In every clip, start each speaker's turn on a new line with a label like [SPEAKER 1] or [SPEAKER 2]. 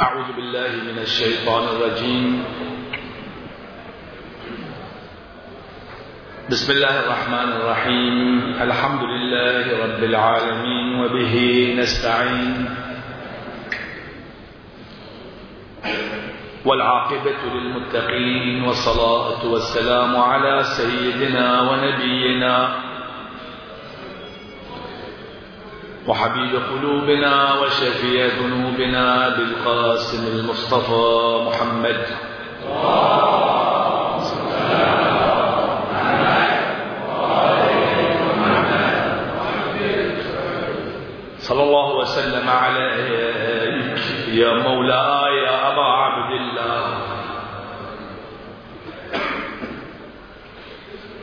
[SPEAKER 1] أعوذ بالله من الشيطان الرجيم. بسم الله الرحمن الرحيم. الحمد لله رب العالمين وبه نستعين. والعاقبة للمتقين والصلاة والسلام على سيدنا ونبينا وحبيب قلوبنا وشفيع ذنوبنا بالقاسم المصطفى محمد. صلى الله وسلم عليك يا مولاي يا أبا عبد الله.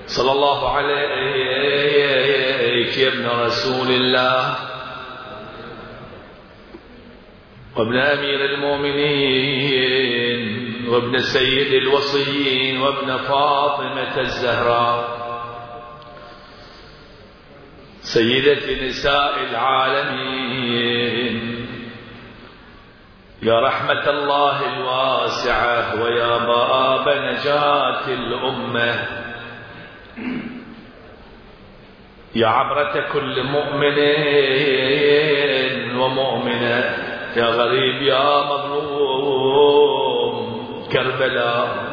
[SPEAKER 1] صلى الله عليك يا ابن رسول الله. وابن أمير المؤمنين وابن سيد الوصيين وابن فاطمة الزهراء. سيدة نساء العالمين. يا رحمة الله الواسعة ويا باب نجاة الأمة. يا عبرة كل مؤمن ومؤمنة يا غريب يا مظلوم كربلاء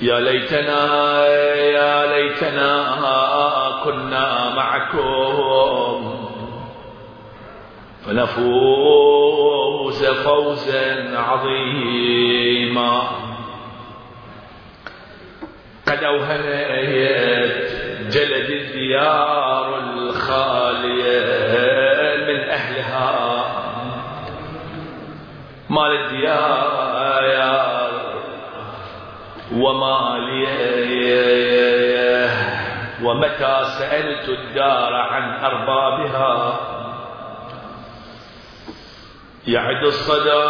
[SPEAKER 1] يا ليتنا يا ليتنا كنا معكم. فنفوز فوزا عظيما. قد اوهنت جلد الديار الخاليه مال الديار ومالي ومتى سألت الدار عن أربابها؟ يعد الصدى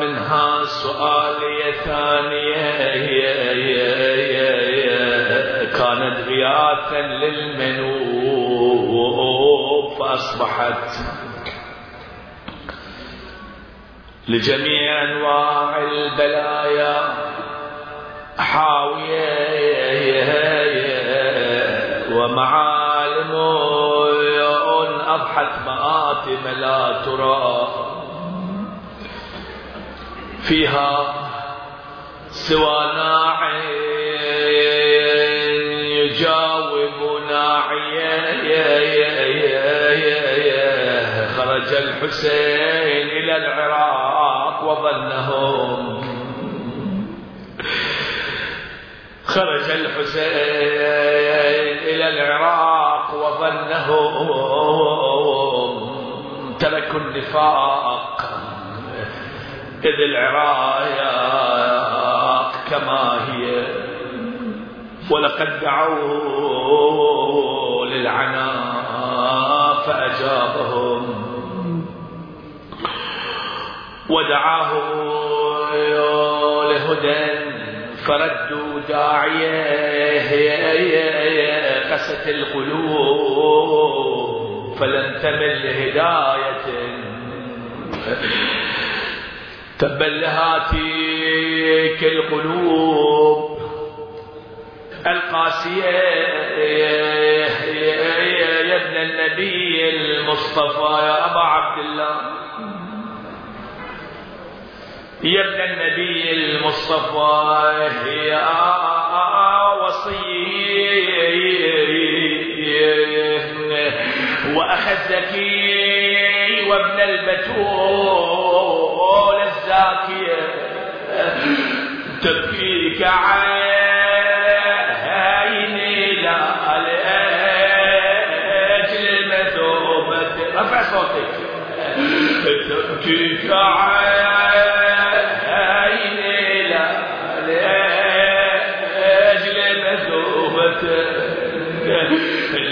[SPEAKER 1] منها سؤالي ثانية كانت غياثا للمنوب فأصبحت لجميع أنواع البلايا. حاوية ومعالم أضحت مآتم لا ترى. فيها سوى ناعي يجاوب ناعية. خرج الحسين إلى العراق. وظنهم خرج الحسين إلى العراق وظنهم تركوا النفاق. إذ العراق كما هي. ولقد دعوا للعنا فأجابهم. ودعاه لهدى فردوا داعيه قست القلوب فلم تمل لهداية تبا لهاتيك القلوب القاسية. يا ابن النبي المصطفى يا أبا عبد الله. يا ابن النبي المصطفى يا وصي الزكي وابن البتول الزاكية تبكيك عيني لا لأجل مثوبة رفع صوتك. تبكيك عيني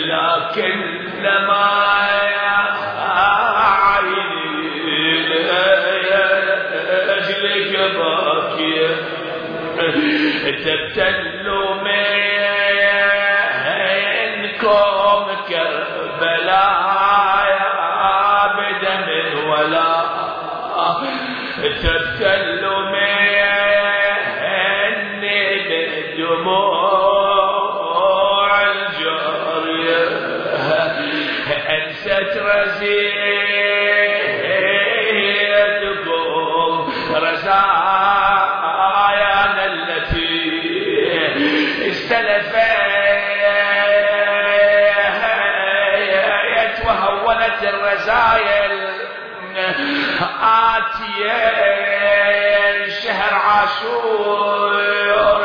[SPEAKER 1] لكن لما تبتلوا منكم كربلاء بدم ولا تبتل الرزايا آتية شهر عاشور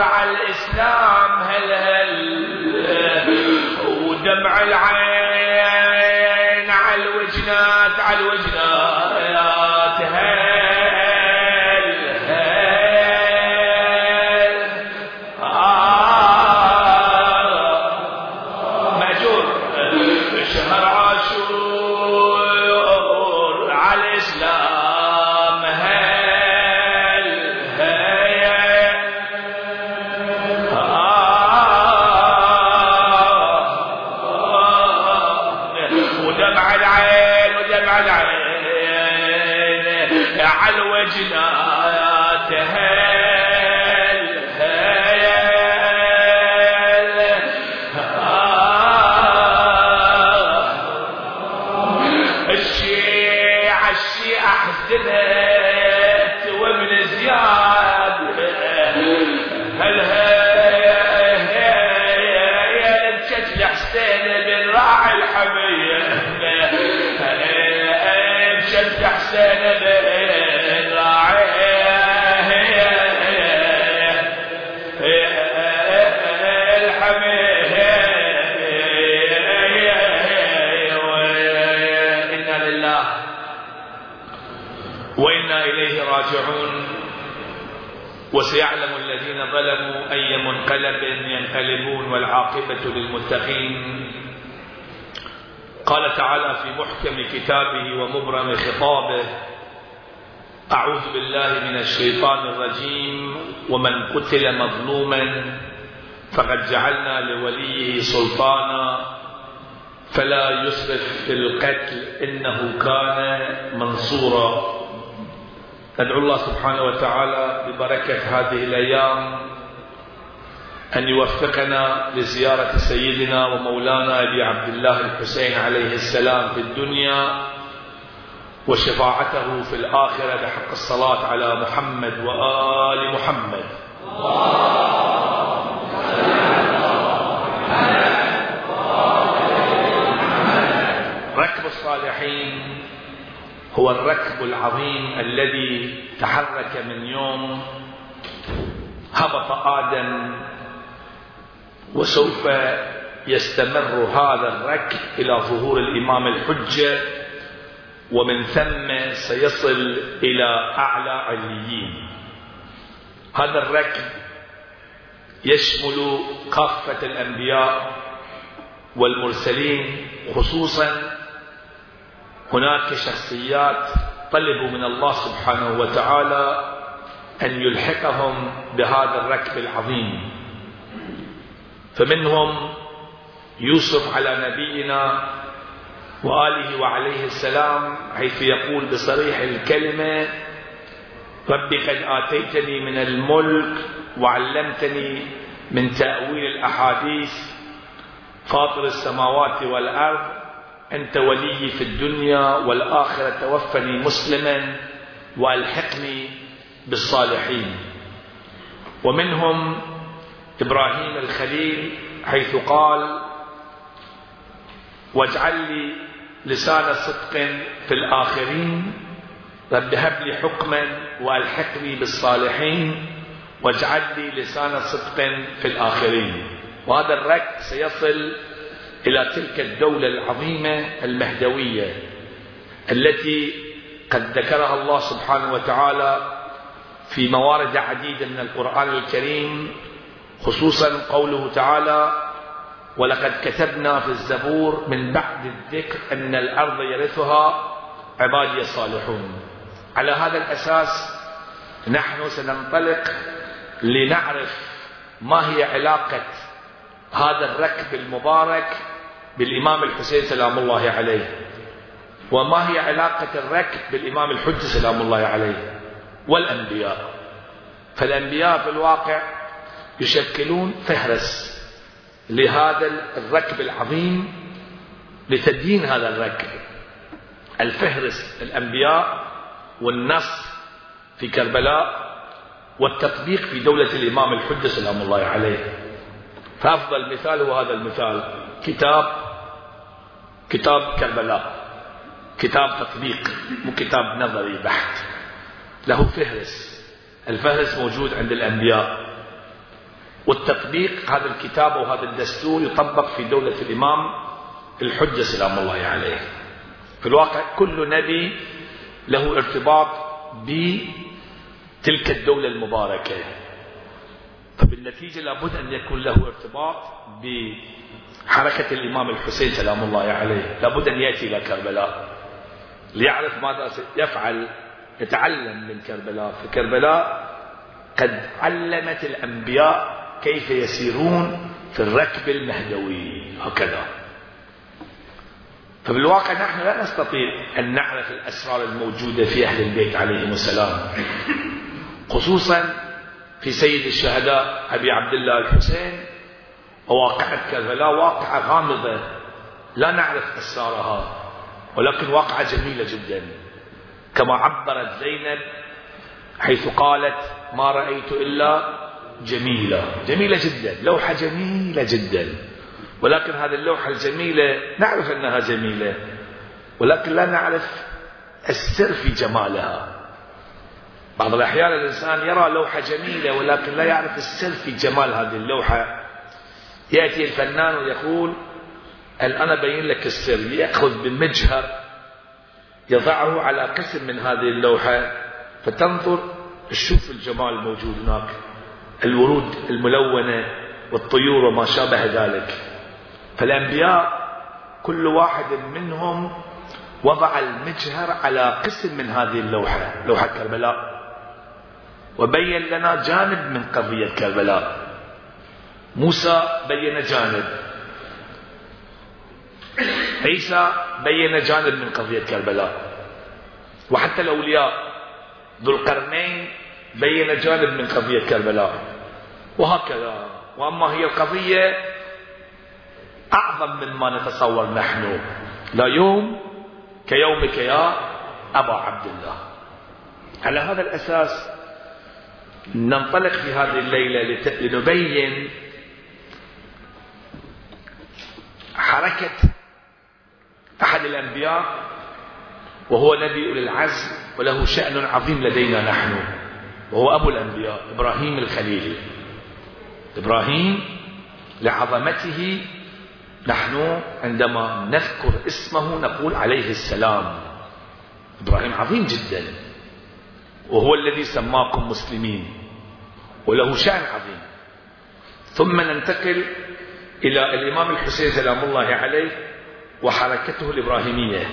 [SPEAKER 1] على الإسلام هل هل ودمع العين على الوجنات على الوجنات. منقلب ينقلبون والعاقبة للمتقين. قال تعالى في محكم كتابه ومبرم خطابه أعوذ بالله من الشيطان الرجيم ومن قتل مظلوما فقد جعلنا لوليه سلطانا فلا يسرف في القتل إنه كان منصورا. ندعو الله سبحانه وتعالى ببركة هذه الأيام أن يوفقنا لزيارة سيدنا ومولانا أبي عبد الله الحسين عليه السلام في الدنيا وشفاعته في الآخرة بحق الصلاة على محمد وآل محمد. ركب الصالحين هو الركب العظيم الذي تحرك من يوم هبط آدم وسوف يستمر هذا الركب إلى ظهور الإمام الحجة ومن ثم سيصل إلى أعلى عليين. هذا الركب يشمل كافة الأنبياء والمرسلين خصوصا هناك شخصيات طلبوا من الله سبحانه وتعالى أن يلحقهم بهذا الركب العظيم. فمنهم يوسف على نبينا وآله وعليه السلام حيث يقول بصريح الكلمة رب قد آتيتني من الملك وعلمتني من تأويل الأحاديث فاطر السماوات والأرض أنت ولي في الدنيا والآخرة توفني مسلما وألحقني بالصالحين. ومنهم إبراهيم الخليل حيث قال واجعل لي لسان صدق في الآخرين رب هب لي حكما وألحقني بالصالحين واجعل لي لسان صدق في الآخرين. وهذا الركب سيصل إلى تلك الدولة العظيمة المهدوية التي قد ذكرها الله سبحانه وتعالى في موارد عديدة من القرآن الكريم خصوصا قوله تعالى ولقد كتبنا في الزبور من بعد الذكر أن الأرض يرثها عبادي الصالحون. على هذا الأساس نحن سننطلق لنعرف ما هي علاقة هذا الركب المبارك بالإمام الحسين سلام الله عليه وما هي علاقة الركب بالإمام الحجة سلام الله عليه والأنبياء. فالأنبياء في الواقع يشكلون فهرس لهذا الركب العظيم لتدين هذا الركب. الفهرس الأنبياء والنص في كربلاء والتطبيق في دولة الإمام الحجة سلام الله عليه. فأفضل مثال هو هذا المثال. كتاب كتاب كربلاء كتاب تطبيق مو كتاب نظري بحت. له فهرس. الفهرس موجود عند الأنبياء. والتطبيق هذا الكتاب وهذا الدستور يطبق في دولة الإمام الحجة سلام الله عليه. في الواقع كل نبي له ارتباط بتلك الدولة المباركة. فبالنتيجة لابد أن يكون له ارتباط بحركة الإمام الحسين سلام الله عليه. لابد أن يأتي إلى كربلاء ليعرف ماذا يفعل يتعلم من كربلاء. في كربلاء قد علمت الأنبياء كيف يسيرون في الركب المهدوي؟ هكذا. فبالواقع نحن لا نستطيع أن نعرف الأسرار الموجودة في أهل البيت عليهم السلام خصوصا في سيد الشهداء أبي عبد الله الحسين وواقعة كربلاء واقعة غامضة. لا نعرف أسرارها ولكن واقعة جميلة جدا. كما عبرت زينب حيث قالت ما رأيت إلا جميلة. جميلة جدا. لوحة جميلة جدا. ولكن هذه اللوحة الجميلة نعرف أنها جميلة. ولكن لا نعرف السر في جمالها. بعض الأحيان الإنسان يرى لوحة جميلة ولكن لا يعرف السر في جمال هذه اللوحة. يأتي الفنان ويقول أنا بين لك السر؟ يأخذ بمجهر يضعه على قسم من هذه اللوحة فتنظر تشوف الجمال الموجود هناك. الورود الملونة والطيور وما شابه ذلك. فالأنبياء كل واحد منهم وضع المجهر على قسم من هذه اللوحة لوحة كربلاء. وبين لنا جانب من قضية كربلاء. موسى بين جانب. عيسى بين جانب من قضية كربلاء. وحتى الأولياء ذو القرنين بين جانب من قضية كربلاء. وهكذا. وأما هي القضية أعظم مما نتصور نحن. لا يوم كيومك يا أبا عبد الله. على هذا الأساس ننطلق في هذه الليلة لنبين حركة أحد الأنبياء وهو نبي أولي العزم وله شأن عظيم لدينا نحن. وهو أبو الأنبياء إبراهيم الخليل إبراهيم لعظمته نحن عندما نذكر اسمه نقول عليه السلام. إبراهيم عظيم جدا. وهو الذي سماكم مسلمين. وله شأن عظيم. ثم ننتقل إلى الإمام الحسين سلام الله عليه وحركته الإبراهيمية.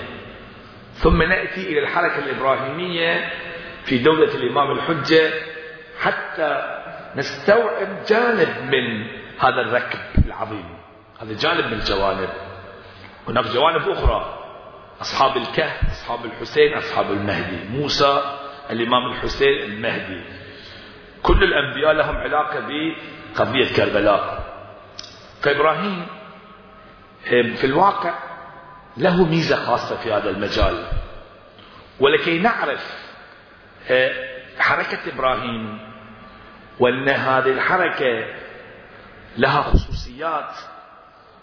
[SPEAKER 1] ثم نأتي إلى الحركة الإبراهيمية في دولة الإمام الحجة حتى نستوعب جانب من هذا الركب العظيم. هذا جانب من الجوانب. هناك جوانب أخرى. أصحاب الكهف أصحاب الحسين أصحاب المهدي. موسى الإمام الحسين المهدي. كل الأنبياء لهم علاقة بقضية كربلاء. فإبراهيم في الواقع له ميزة خاصة في هذا المجال. ولكي نعرف حركة إبراهيم. وأن هذه الحركة لها خصوصيات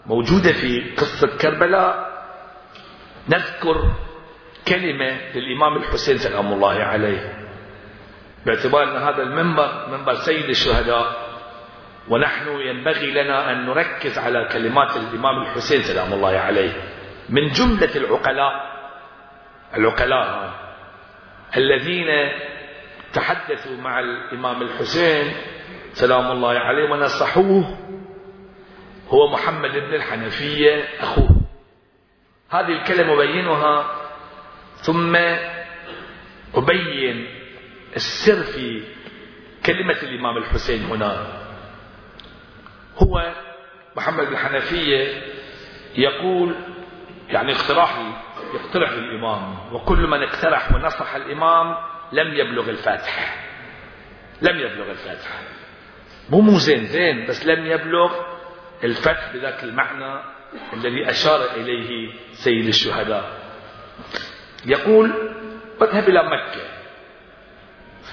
[SPEAKER 1] موجودة في قصة كربلاء. نذكر كلمة للإمام الحسين سلام الله عليه. باعتبار أن هذا المنبر منبر سيد الشهداء ونحن ينبغي لنا أن نركز على كلمات الإمام الحسين سلام الله عليه. من جملة العقلاء العقلاء الذين تحدثوا مع الإمام الحسين سلام الله عليه ونصحوه هو محمد بن الحنفية أخوه. هذه الكلمة أبينها ثم أبين السر في كلمة الإمام الحسين هنا. هو محمد بن الحنفية يقول يعني اقتراح يقترح الإمام. وكل من اقترح ونصح الإمام لم يبلغ الفاتحة. لم يبلغ الفاتحة. مو مو زين زين بس لم يبلغ الفتح بذاك المعنى الذي أشار إليه سيد الشهداء. يقول اذهب إلى مكة.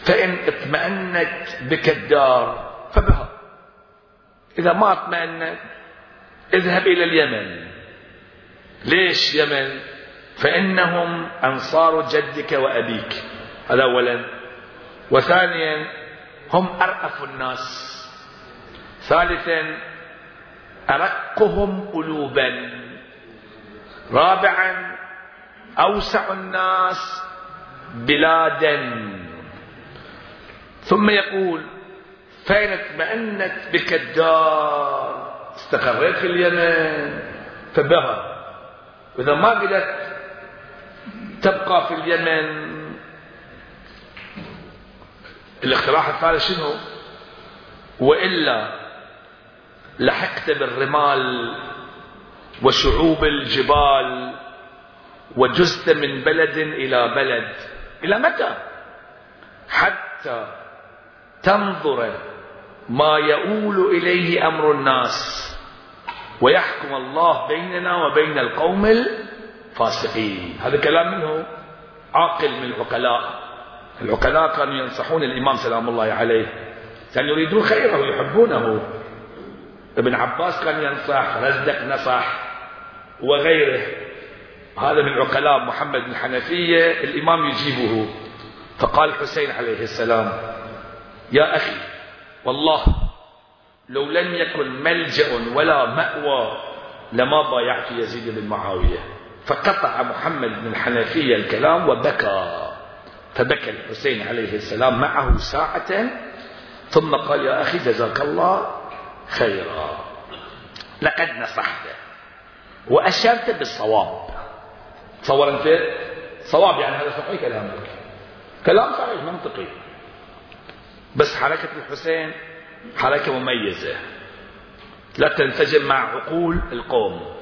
[SPEAKER 1] فإن اطمأنت بك الدار فبها. إذا ما اطمأنت اذهب إلى اليمن. ليش يمن؟ فإنهم أنصار جدك وأبيك. هذا أولا. وثانيا هم أرأف الناس. ثالثا أرقهم قلوبا. رابعا أوسع الناس بلادا. ثم يقول فإن اطمأنت بك الدار. استقريت في اليمن. فبها وإذا ما قدرت تبقى في اليمن. الاقتراح الثالث شنو؟ وإلا لحقت بالرمال وشعوب الجبال وجزت من بلد إلى بلد. إلى متى؟ حتى تنظر ما يؤول إليه أمر الناس. ويحكم الله بيننا وبين القوم الفاسقين هذا كلام منه عاقل من العقلاء. العقلاء كانوا ينصحون الإمام سلام الله عليه. كانوا يريدون خيره ويحبونه. ابن عباس كان ينصح رزدق نصح وغيره. هذا من عقلاء محمد بن حنفية الإمام يجيبه. فقال الحسين عليه السلام يا أخي والله لو لم يكن ملجأ ولا مأوى لما بايعت يزيد بن معاوية. فقطع محمد بن الحنفية الكلام وبكى. فبكى الحسين عليه السلام معه ساعة ثم قال يا أخي جزاك الله خيرا. لقد نصحت وأشرت بالصواب. تصور أنت صواب يعني هذا صحيح كلامك. كلام صحيح منطقي. بس حركة الحسين حركة مميزة. لا تنسجم مع عقول القوم.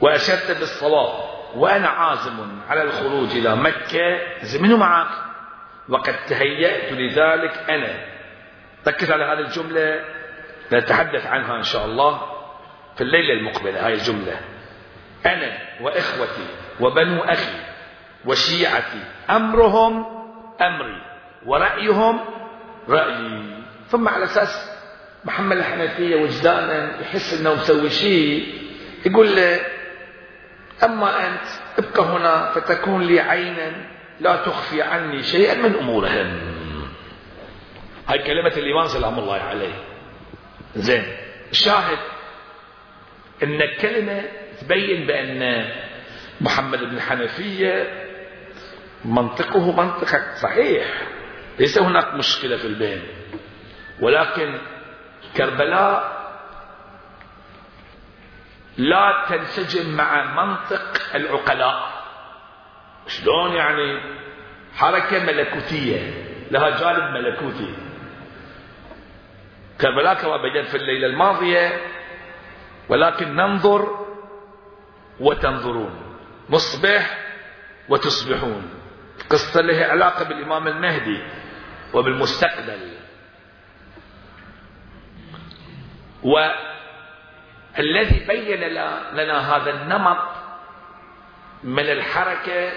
[SPEAKER 1] وأشرت بالصواب وأنا عازم على الخروج إلى مكة. زمنه معك وقد تهيأت لذلك أنا. ركز على هذه الجملة نتحدث عنها إن شاء الله في الليلة المقبلة هاي الجملة. أنا وإخوتي وبنو أخي وشيعتي أمرهم أمري ورأيهم رأيي. ثم على أساس محمد الحنفية وجدانا يحس أنه مسوي شيء يقول له أما أنت ابقى هنا فتكون لي عينا لا تخفي عني شيئا من أمورهم هاي كلمة الإمام سلام الله عليه. زين. الشاهد إن الكلمة تبين بأن محمد بن الحنفية منطقه منطق صحيح ليس هناك مشكلة في البين ولكن كربلاء لا تنسجم مع منطق العقلاء. شلون يعني حركة ملكوتية لها جانب ملكوتي. كربلاء كما في الليلة الماضية ولكن ننظر وتنظرون. نصبح وتصبحون. قصة لها علاقة بالإمام المهدي وبالمستقبل. والذي بين لنا هذا النمط من الحركة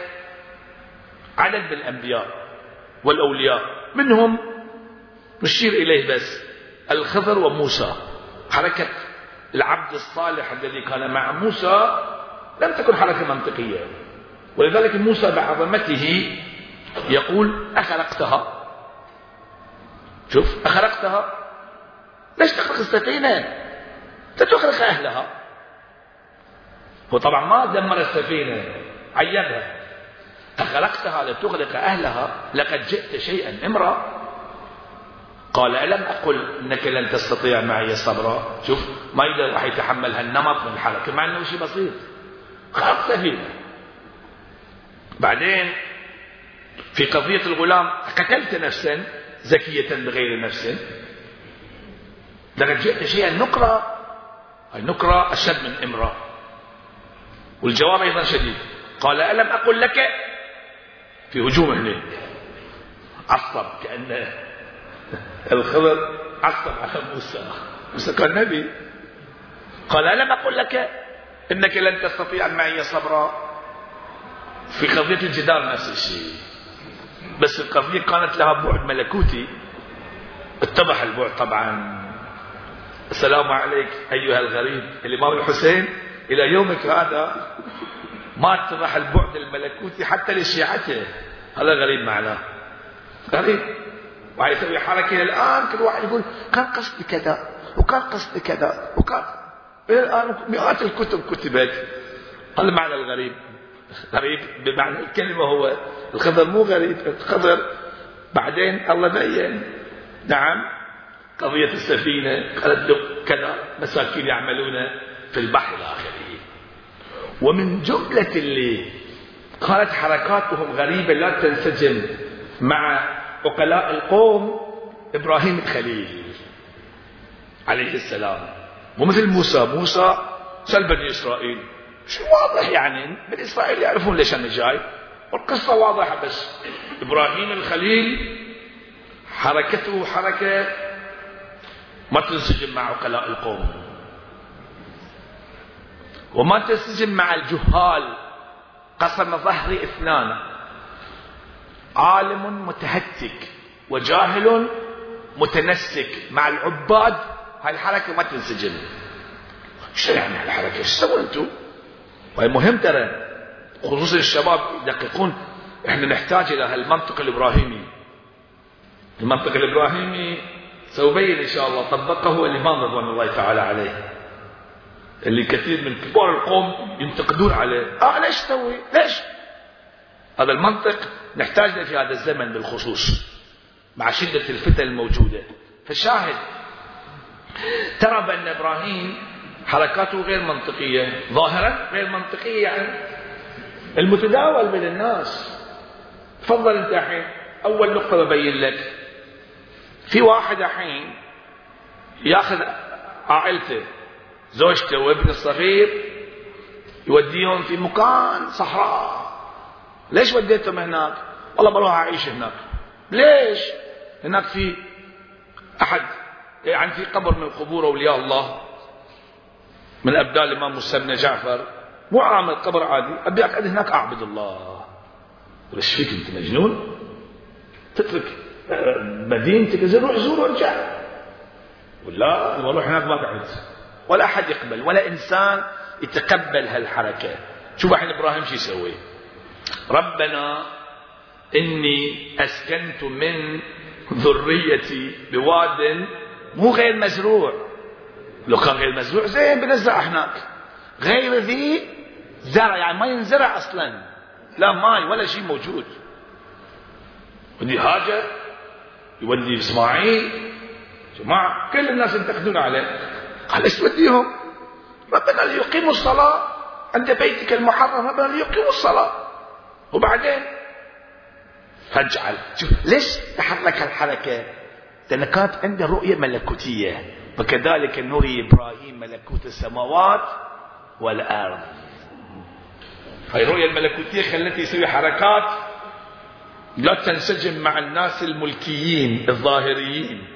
[SPEAKER 1] عدد من الأنبياء والأولياء. منهم نشير إليه بس الخضر وموسى. حركة العبد الصالح الذي كان مع موسى لم تكن حركة منطقية. ولذلك موسى بعظمته يقول أخلقتها. شوف أخلقتها. ليش تخلق السفينة؟ تخلق أهلها. هو طبعا ما دمر السفينة عيبها أخلقتها لتغرق أهلها لقد جئت شيئا إمرا قال ألم أقل أنك لن تستطيع معي صبرا شوف ما يقدر راح يتحمل هالنمط من الحركة مع أنه شيء بسيط. خلق سفينة. بعدين في قضية الغلام قتلت نفسا زكية بغير نفس. لقد جئت شيئا نكرة. النكرة أشد من إمرأة. والجواب أيضا شديد. قال ألم أقل لك؟ في هجوم هنا. عصب كأن الخضر عصب على موسى. موسى كان نبي. قال ألم أقل لك؟ إنك لن تستطيع معي صبرا. في قضية الجدار نفس الشيء. بس القضية كانت لها بعد ملكوتي. اتضح البعد طبعا. السلام عليك أيها الغريب. الإمام الحسين إلى يومك هذا ما اتضح البعد الملكوتي حتى لشيعته. هذا غريب معناه غريب. ويسوي حركة الآن كل واحد يقول كان قصدي كذا وكان قصدي كذا وكان إلى الآن مئات الكتب كتبت. هذا معنى الغريب. غريب بمعنى الكلمة هو الخضر. مو غريب الخضر بعدين الله بين. نعم. قضية السفينة قالت له كذا مساكين يعملون في البحر إلى آخره. ومن جملة اللي قالت حركاتهم غريبة لا تنسجم مع عقلاء القوم إبراهيم الخليل عليه السلام. ومثل موسى موسى سل بني إسرائيل شو واضح يعني؟ بني إسرائيل يعرفون ليش أنا جاي؟ والقصة واضحة بس. إبراهيم الخليل حركته حركة ما تنسجم مع عقلاء القوم. وما تنسجم مع الجهال. قسم ظهري إثنان. عالم متهتك وجاهل متنسك مع العباد. هاي الحركة ما تنسجم. شو يعني هالحركة إيش سووا أنتم وهي مهم ترى خصوصا الشباب يدققون. إحنا نحتاج إلى هالمنطق الإبراهيمي. المنطق الإبراهيمي سأبين إن شاء الله طبقه الإمام رضوان الله تعالى عليه. اللي كثير من كبار القوم ينتقدون عليه. آه ليش تسوي؟ ليش؟ هذا المنطق نحتاج في هذا الزمن بالخصوص مع شدة الفتن الموجودة. فالشاهد ترى بأن إبراهيم حركاته غير منطقية ظاهرا غير منطقية يعني. المتداول بين الناس. تفضل أنت الحين أول نقطة ببين لك. في واحد الحين ياخذ عائلته زوجته وابنه الصغير يوديهم في مكان صحراء. ليش وديتهم هناك؟ والله بروح أعيش هناك. ليش؟ هناك في أحد يعني في قبر من قبور أولياء الله من ابناء الإمام بن جعفر. مو عامل قبر عادي أبي أقعد هناك أعبد الله. إيش فيك أنت مجنون؟ تترك مدينتك روح زور وارجع. ولا بروح هناك ما قعد ولا أحد يقبل ولا إنسان يتقبل هالحركة. شوف الحين إبراهيم شو يسوي؟ ربنا إني أسكنت من ذريتي بواد مو غير مزروع. لو كان غير مزروع زين بنزرع هناك. غير ذي زرع يعني ما ينزرع أصلا. لا ماي ولا شيء موجود. ودي هاجر يودي إسماعيل. جماعة كل الناس ينتقدون عليه. قال إيش توديهم ربنا ليقيموا الصلاة. عند بيتك المحرم ربنا ليقيموا الصلاة. وبعدين؟ فاجعل شوف ليش تحرك الحركة؟ لأن كانت عنده رؤية ملكوتية. وكذلك نري إبراهيم ملكوت السماوات والأرض. هاي الرؤية الملكوتية خلته يسوي حركات لا تنسجم مع الناس الملكيين الظاهريين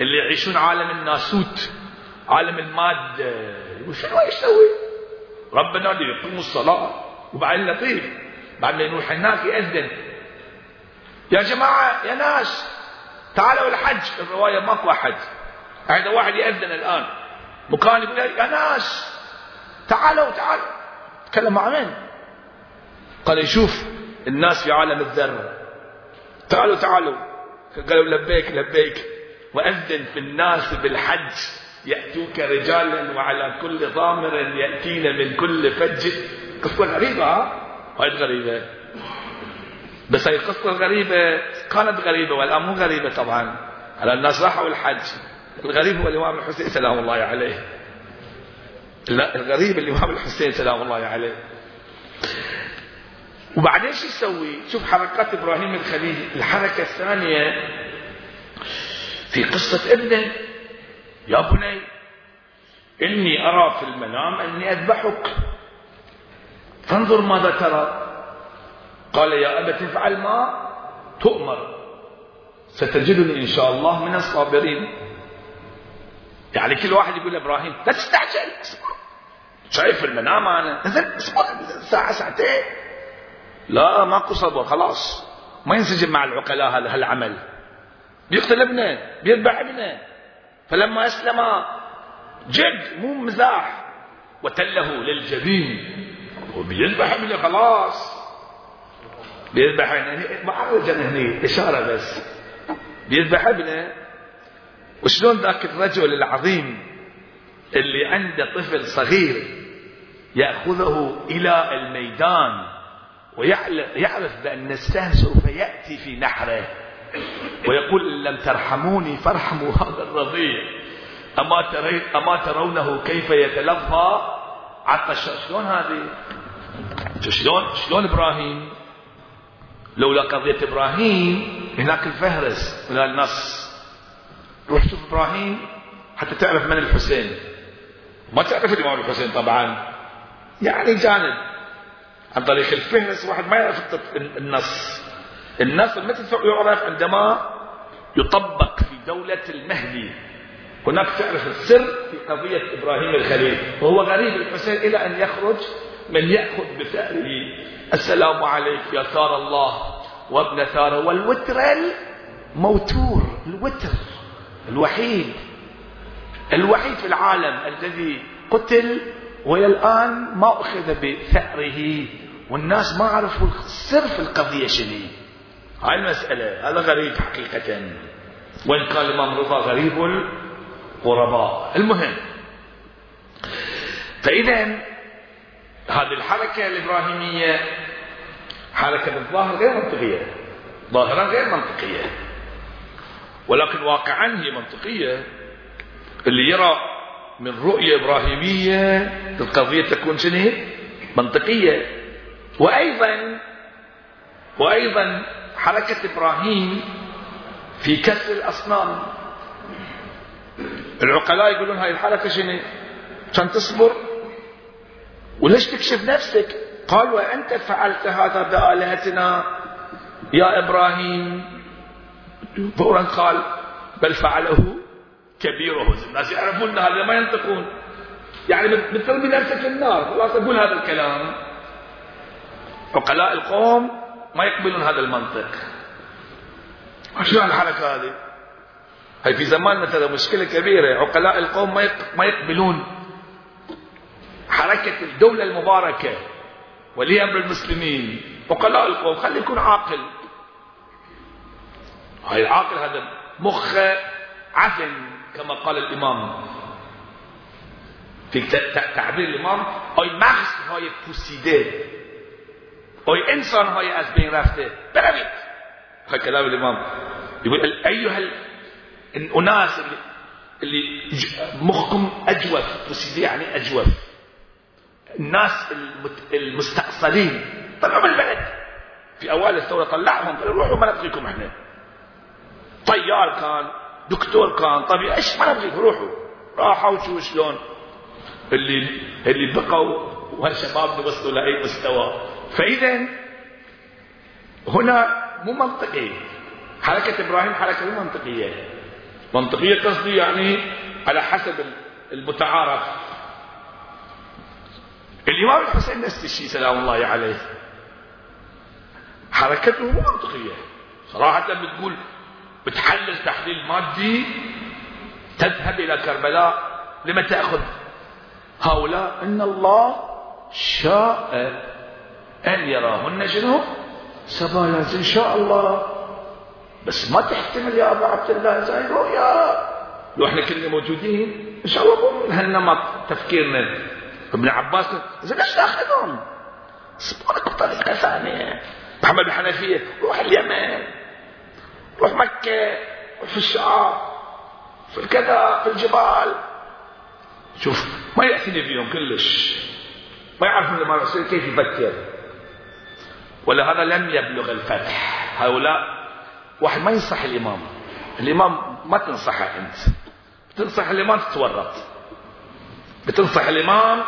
[SPEAKER 1] اللي يعيشون عالم الناسوت عالم المادة. شنو يسوي؟ ربنا ليقيموا الصلاة وبعدين لطيف بعد ما يروح هناك يأذن. يا جماعة يا ناس تعالوا الحج. الرواية ماكو أحد. هذا واحد يأذن الآن. مكان يقول يا ناس تعالوا تعالوا. تكلم مع من؟ قال يشوف الناس في عالم الذر تعالوا تعالوا. قالوا لبيك لبيك. وأذن في الناس بالحج. يأتوك رجالا وعلى كل ضامر يأتين من كل فج. قصة غريبة؟ وايد غريبة بس هاي القصة الغريبة كانت غريبة والآن مو غريبة طبعا. على الناس راحوا الحج. الغريب هو الإمام الحسين سلام الله عليه. لا الغريب الإمام الحسين سلام الله عليه. وبعدين شو يسوي؟ شوف حركات إبراهيم الخليل الحركة الثانية في قصة ابنه. يا بني إني أرى في المنام أني أذبحك. فانظر ماذا ترى. قال يا أبت افعل ما تؤمر. ستجدني إن شاء الله من الصابرين. يعني كل واحد يقول لإبراهيم لا تستعجل اصبر شايف المنام نزل اصبر ساعة ساعتين. لا ماكو صبر خلاص. ما ينسجم مع العقلاء هذا هالعمل. بيقتل ابنه بيذبح ابنه. فلما أسلم جد مو مزاح. وتله للجبين. وبيذبح ابنه خلاص. بيذبح ابنه. معرج هني إشارة بس. بيذبح ابنه. وشلون ذاك الرجل العظيم اللي عنده طفل صغير يأخذه إلى الميدان؟ ويعرف بأن السهم سوف يأتي في نحره. ويقول إن لم ترحموني فارحموا هذا الرضيع. أما, أما ترونه كيف يتلظى؟ عطش شلون هذه؟ شلون شلون إبراهيم؟ لولا قضية إبراهيم هناك الفهرس من النص. روح شوف إبراهيم حتى تعرف من الحسين. ما تعرف الإمام الحسين طبعا. يعني جانب. عن طريق الفهرس واحد ما يعرف النص. النص متى يعرف عندما يطبق في دولة المهدي. هناك تعرف السر في قضية إبراهيم الخليل وهو غريب الحسين إلى أن يخرج من يأخذ بثأره السلام عليك يا ثار الله وابن ثار. والوتر الموتور الوتر الوحيد الوحيد في العالم الذي قتل والى الان ما اخذ بثأره والناس ما عرفوا السر في القضية شنو. هاي المسألة هذا غريب حقيقة. وإن كان الإمام رضا غريب الغرباء المهم فاذا هذه الحركة الإبراهيمية حركة بالظاهر غير منطقية. ظاهرا غير منطقية. ولكن واقعا هي منطقية. اللي يرى من رؤية إبراهيمية القضية تكون شنو منطقية. وأيضا وأيضا حركة إبراهيم في كسر الأصنام. العقلاء يقولون هاي الحركة شنو عشان تصبر. وليش تكشف نفسك؟ قال وأنت فعلت هذا بآلهتنا يا إبراهيم. فورا قال بل فعله كبيرهم الناس يعرفون هذا ما ينطقون. يعني بترمي نفسك النار. خلاص أقول هذا الكلام. عقلاء القوم ما يقبلون هذا المنطق. شو الحركة هذه؟ هي في زماننا ترى مشكلة كبيرة. عقلاء القوم ما يقبلون حركة الدولة المباركة ولي أمر المسلمين. عقلاء القوم خلي يكون عاقل. هاي العاقل هذا مخه عفن. كما قال الإمام. في تعبير الإمام أي مغز های پوسیده أي إنسان های از بین رفته. بروید. كلام الإمام. يقول أيها الأناس اللي, مخكم أجوف بوسيده يعني أجوف. الناس المستأصلين. طلعوا من البلد في أوائل الثورة طلعهم روحوا ما نبغيكم إحنا. طيار كان. دكتور كان طبيب إيش ما نبغي روحوا راحوا وشو شلون؟ اللي اللي بقوا والشباب وصلوا لأي مستوى. فإذا هنا مو منطقي. حركة إبراهيم حركة مو منطقية. منطقية قصدي يعني على حسب المتعارف. الإمام الحسين نفس الشيء سلام الله عليه. حركته مو منطقية. صراحة بتقول بتحلل تحليل مادي تذهب إلى كربلاء لما تأخذ. هؤلاء إن الله شاء أن يراهن شنو؟ سبايا إن شاء الله. بس ما تحتمل يا أبا عبد الله زي رؤيا لو إحنا كلنا موجودين إن شاء الله من هالنمط تفكيرنا. ابن عباس زين ليش تاخذهم؟ اصبرك بطريقه ثانية. محمد الحنفية روح اليمن. روح مكة في الشعار في الكذا في الجبال. شوف ما يأتيني فيهم كلش. ما يعرف الرسول كيف يفكر. ولهذا لم يبلغ الفتح. هؤلاء واحد ما ينصح الإمام. الإمام ما تنصحه أنت. بتنصح الإمام تتورط. بتنصح الإمام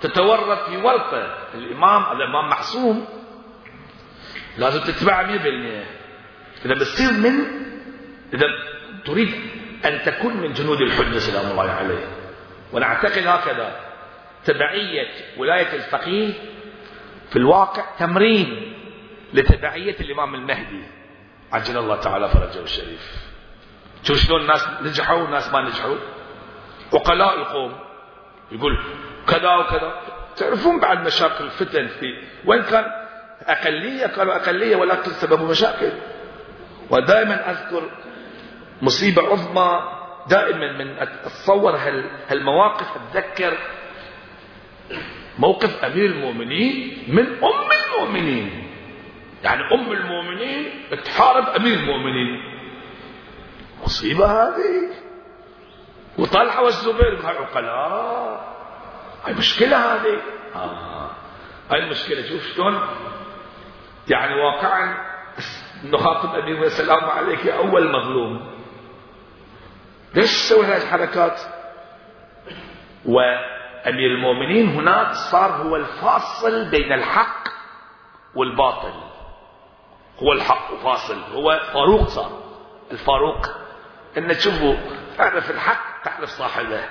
[SPEAKER 1] تتورط في ورطة. الإمام الإمام معصوم. لازم تتبعها 100% إذا بتصير من إذا تريد أن تكون من جنود الحجة سلام الله عليه وأنا أعتقد هكذا. تبعية ولاية الفقيه في الواقع تمرين لتبعية الإمام المهدي. عجل الله تعالى فرجه الشريف. شوف شلون الناس نجحوا والناس ما نجحوا. وقلاء القوم يقول كذا وكذا. تعرفون بعد مشاكل الفتن في وين كان؟ أقلية كانوا أقلية ولكن سببوا مشاكل. ودائما أذكر مصيبة عظمى دائما من أتصور هالمواقف. أتذكر موقف أمير المؤمنين من أم المؤمنين. يعني أم المؤمنين تحارب أمير المؤمنين. مصيبة هذه. وطلحة والزبير عقلاء. هاي مشكلة هذه. آه. هاي المشكلة. شوف شلون؟ يعني واقعا نخاطب أمير السلام عليك يا أول مظلوم. ليش تسوي هذه الحركات؟ وأمير المؤمنين هناك صار هو الفاصل بين الحق والباطل. هو الحق وفاصل هو فاروق صار. الفاروق إن تشوفوا تعرف الحق تعرف صاحبه.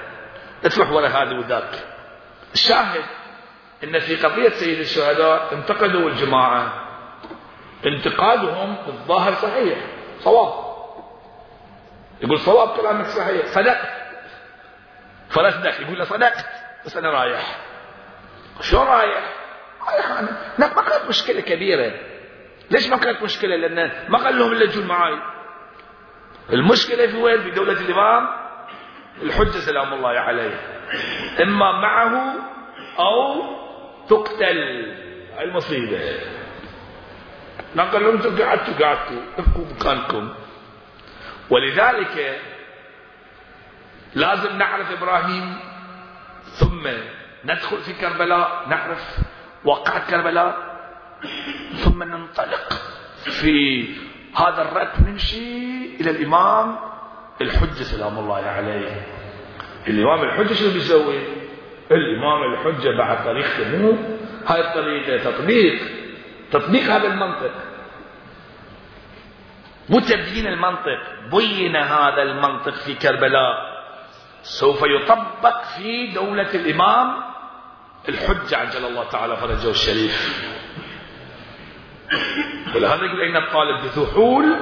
[SPEAKER 1] تروح ورا هذا وذاك. الشاهد إن في قضية سيد الشهداء انتقدوا الجماعة. انتقادهم بالظاهر صحيح. صواب. يقول صواب كلامك صحيح. صدقت. فلسدك يقول له صدقت. بس أنا رايح. شو رايح؟ رايح أنا ما كانت مشكلة كبيرة. ليش ما كانت مشكلة؟ لأن ما قال لهم إلا تجون معي المشكلة في وين؟ في دولة الإمام الحجة سلام الله عليه. إما معه أو تقتل. المصيبة. ما قال لهم أنتم قعدتوا قعدتوا ابقوا مكانكم ولذلك لازم نعرف إبراهيم ثم ندخل في كربلاء نعرف وقعة كربلاء ثم ننطلق في هذا الركب نمشي إلى الإمام الحجة سلام الله عليه. الإمام الحجة شو بيسوي؟ الإمام الحجة بعد طريقته مو؟ هاي الطريقة تطبيق. تطبيق هذا المنطق. مو تبيين المنطق. بين هذا المنطق في كربلاء. سوف يطبق في دولة الإمام الحجة عجل الله تعالى فرجه الشريف. ولهذا يقول أين الطالب بذحول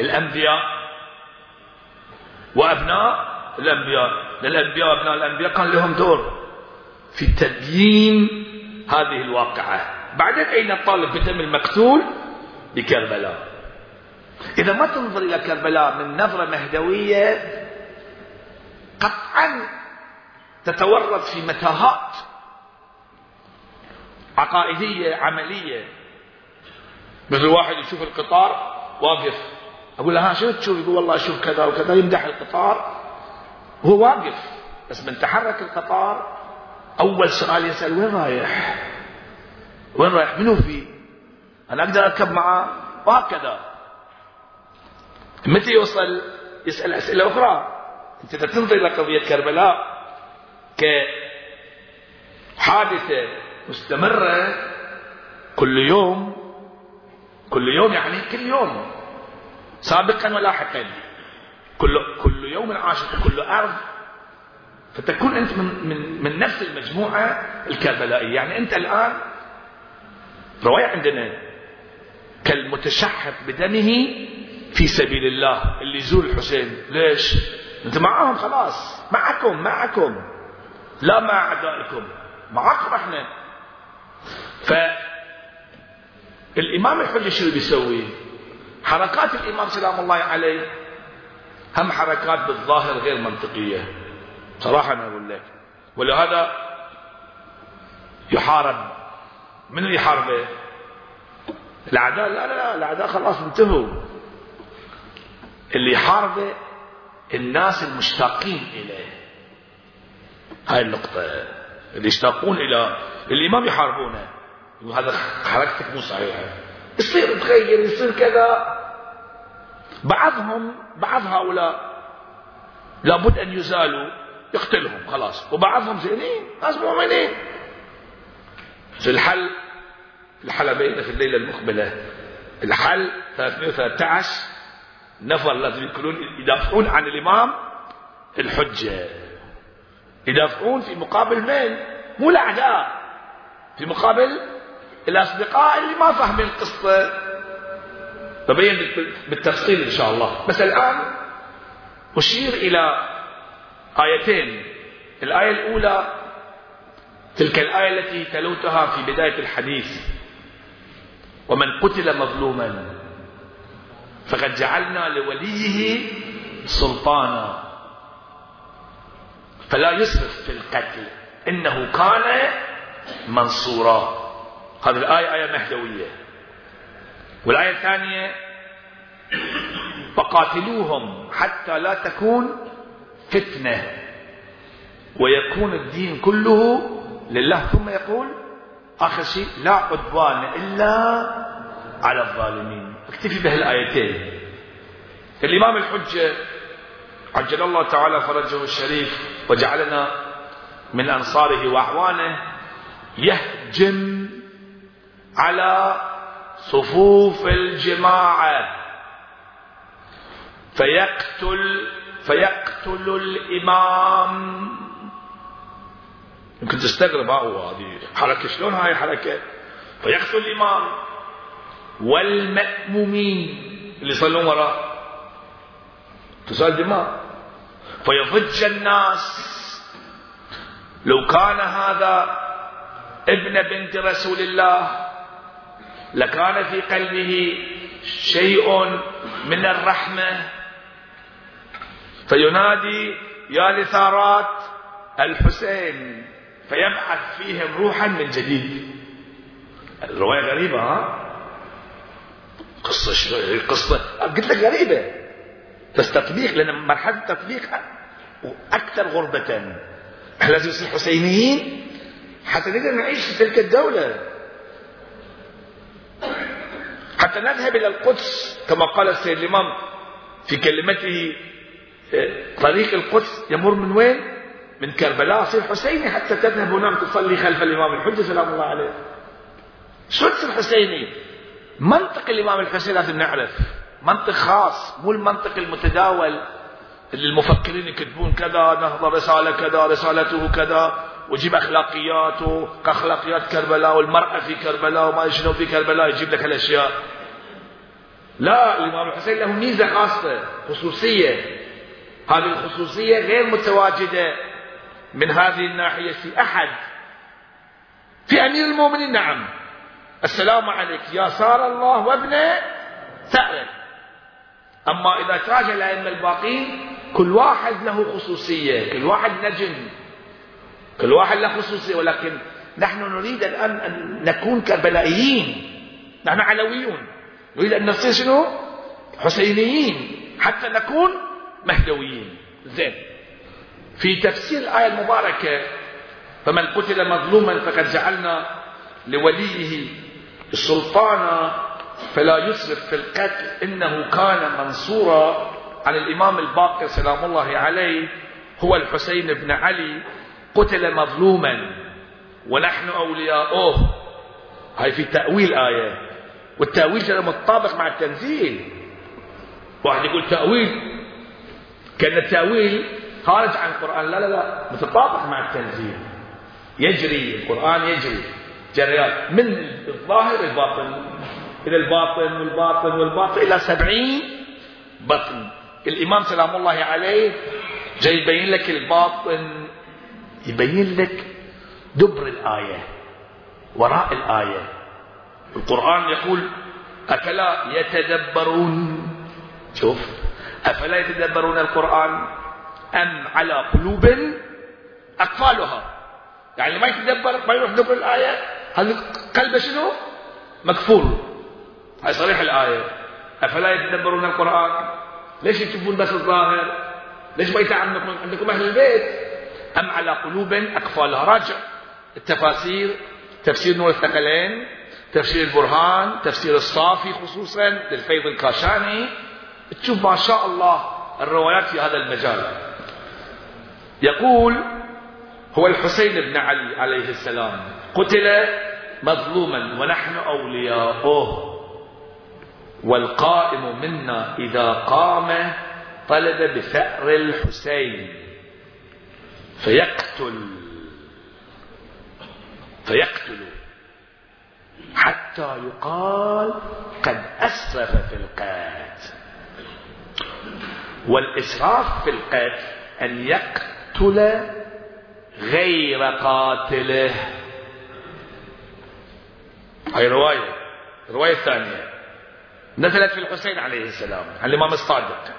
[SPEAKER 1] الأنبياء وأبناء الأنبياء. الأنبياء وأبناء الأنبياء كان لهم دور في تبيين هذه الواقعة. بعدين أين الطالب بدم المقتول؟ بكربلاء. إذا ما تنظر إلى كربلاء من نظرة مهدوية قطعا تتورط في متاهات عقائدية عملية. مثل واحد يشوف القطار واقف. أقول له ها شو تشوف؟ يقول والله أشوف كذا وكذا يمدح القطار. وهو واقف بس من تحرك القطار أول سؤال يسأل وين رايح؟ وين رايح؟ منو فيه أنا أقدر أركب معاه وهكذا. متى يوصل؟ يسأل أسئلة أخرى. أنت تنظر إلى قضية كربلاء كحادثة مستمرة كل يوم كل يوم يعني كل يوم سابقا ولاحقا كل كل يوم عاشق كل أرض. فتكون أنت من, من, من نفس المجموعة الكربلائية. يعني أنت الآن رواية عندنا كالمتشحف بدمه في سبيل الله اللي يزور الحسين. ليش؟ أنت معاهم خلاص. معكم معكم. لا مع أعدائكم. معكم إحنا. فالإمام الحجة شو بيسوي؟ حركات الإمام سلام الله عليه هم حركات بالظاهر غير منطقية. صراحة أنا أقول لك. ولهذا يحارب من اللي يحاربه الأعداء. لا لا لا الأعداء خلاص انتهوا. اللي يحاربه الناس المشتاقين إليه. هاي النقطة. اللي يشتاقون إلى الإمام يحاربونه هذا حركتك مو صحيحة. يصير تغير يصير كذا. بعضهم بعض هؤلاء لابد أن يزالوا يقتلهم خلاص. وبعضهم زينين ناس مؤمنين. في الحل الحلبين في الليلة المقبلة. الحل 313 نفر لازم يكونون يدافعون عن الإمام الحجة. يدافعون في مقابل من؟ مو الأعداء في مقابل الأصدقاء اللي ما فاهمين القصة. ببين بالتفصيل إن شاء الله. بس الآن أشير إلى آيتين. الآية الأولى تلك الآية التي تلوتها في بداية الحديث. ومن قتل مظلوما فقد جعلنا لوليه سلطانا. فلا يسرف في القتل إنه كان منصورا. هذه الآية آية مهدوية. والآية الثانية فقاتلوهم حتى لا تكون فتنة ويكون الدين كله لله. ثم يقول آخر شيء لا عدوان إلا على الظالمين. اكتفي بهالآيتين. الإمام الحجة عجل الله تعالى فرجه الشريف وجعلنا من أنصاره وأعوانه يهجم على صفوف الجماعة. فيقتل فيقتل الإمام يمكن تستغرب هو هذه حركة شلون هاي حركة؟ فيقتل الإمام والمأمومين اللي يصلون وراء. تسأل دماء فيضج الناس. لو كان هذا ابن بنت رسول الله لكان في قلبه شيء من الرحمة. فينادي يا لثارات الحسين. فيبعث فيهم روحا من جديد. الرواية غريبة ها؟ قصة شو قصة. قلت لك غريبة. بس تطبيق لأن مرحلة التطبيق أكثر غربة. إحنا لازم نصير حسينيين حتى نقدر نعيش في تلك الدولة. حتى نذهب إلى القدس كما قال السيد الإمام في كلمته طريق القدس يمر من وين؟ من كربلاء صير حسيني حتى تذهب هناك تصلي خلف الإمام الحجة سلام الله عليه. شو تصير حسيني؟ منطق الإمام الحسين لازم نعرف. منطق خاص مو المنطق المتداول اللي المفكرين يكتبون كذا نهضة رسالة كذا رسالته كذا ويجيب أخلاقياته كأخلاقيات كربلاء والمرأة في كربلاء وما شنو في كربلاء يجيب لك هالأشياء. لا الإمام الحسين له ميزة خاصة خصوصية. هذه الخصوصية غير متواجدة. من هذه الناحية في أحد. في أمير المؤمنين نعم. السلام عليك. يا سار الله وابن ثأر أما إذا تراجع الأئمة الباقين كل واحد له خصوصية كل واحد نجم. كل واحد له خصوصية ولكن نحن نريد الآن أن نكون كربلائيين نحن علويون. نريد أن نصير شنو؟ حسينيين. حتى نكون مهدويين. زين. في تفسير الآية المباركة فمن قتل مظلوما فقد جعلنا لوليه السلطان فلا يسرف في القتل. إنه كان منصورا عن الإمام الباقر سلام الله عليه هو الحسين بن علي قتل مظلوما. ونحن أولياؤه. هاي في تأويل آية. والتأويل ترى متطابق مع التنزيل. واحد يقول تأويل كأن التأويل خارج عن القرآن. لا لا لا متطابق مع التنزيل. يجري القرآن يجري. جريان. من الظاهر الباطن إلى الباطن والباطن والباطن إلى سبعين بطن. الإمام سلام الله عليه جاي يبين لك الباطن يبين لك دبر الآية وراء الآية. القرآن يقول أفلا يتدبرون؟ شوف أفلا يتدبرون القرآن؟ أم على قلوب أقفالها يعني ما يتدبر ما يروح دبر الآية. هذا قلبه شنو؟ مكفول. هاي صريح الآية. أفلا يتدبرون القرآن؟ ليش يشوفون بس الظاهر؟ ليش ما يتعمقون؟ عندكم أهل البيت. أم على قلوب أقفالها راجع. التفاسير تفسير نور الثقلين تفسير البرهان تفسير الصافي خصوصا للفيض الكاشاني. تشوف ما شاء الله الروايات في هذا المجال. يقول هو الحسين بن علي عليه السلام قتل مظلوما ونحن أولياؤه والقائم منا إذا قام طلب بثأر الحسين فيقتل فيقتل حتى يقال قد أسرف في القتل والإسراف في القتل أن يقتل غير قاتله. هاي رواية الرواية الثانية نزلت في الحسين عليه السلام عن الإمام الصادق.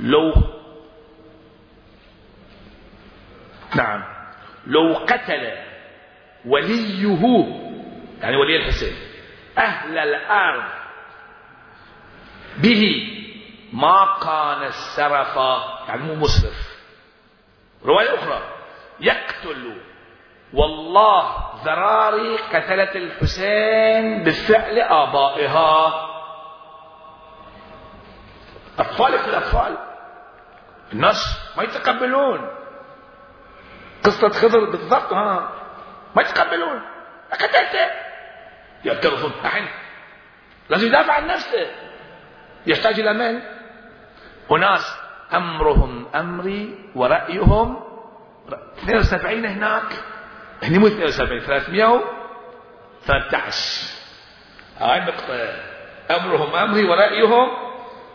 [SPEAKER 1] لو نعم لو قتل وليه يعني ولي الحسين أهل الأرض به ما كان السرف يعني مو مسرف. رواية أخرى. يقتل والله ذراري قتلت الحسين بفعل آبائها. أطفالك الأطفال الناس ما يتقبلون. قصة خضر بالضبط ها. ما يتقبلون. قتلته يعترفون الحين. لازم يدافع عن نفسه. يحتاج إلى من؟ أناس أمرهم أمري ورأيهم. 72 هناك. هني مو 72 313 هاي النقطة أمرهم أمري ورأيهم.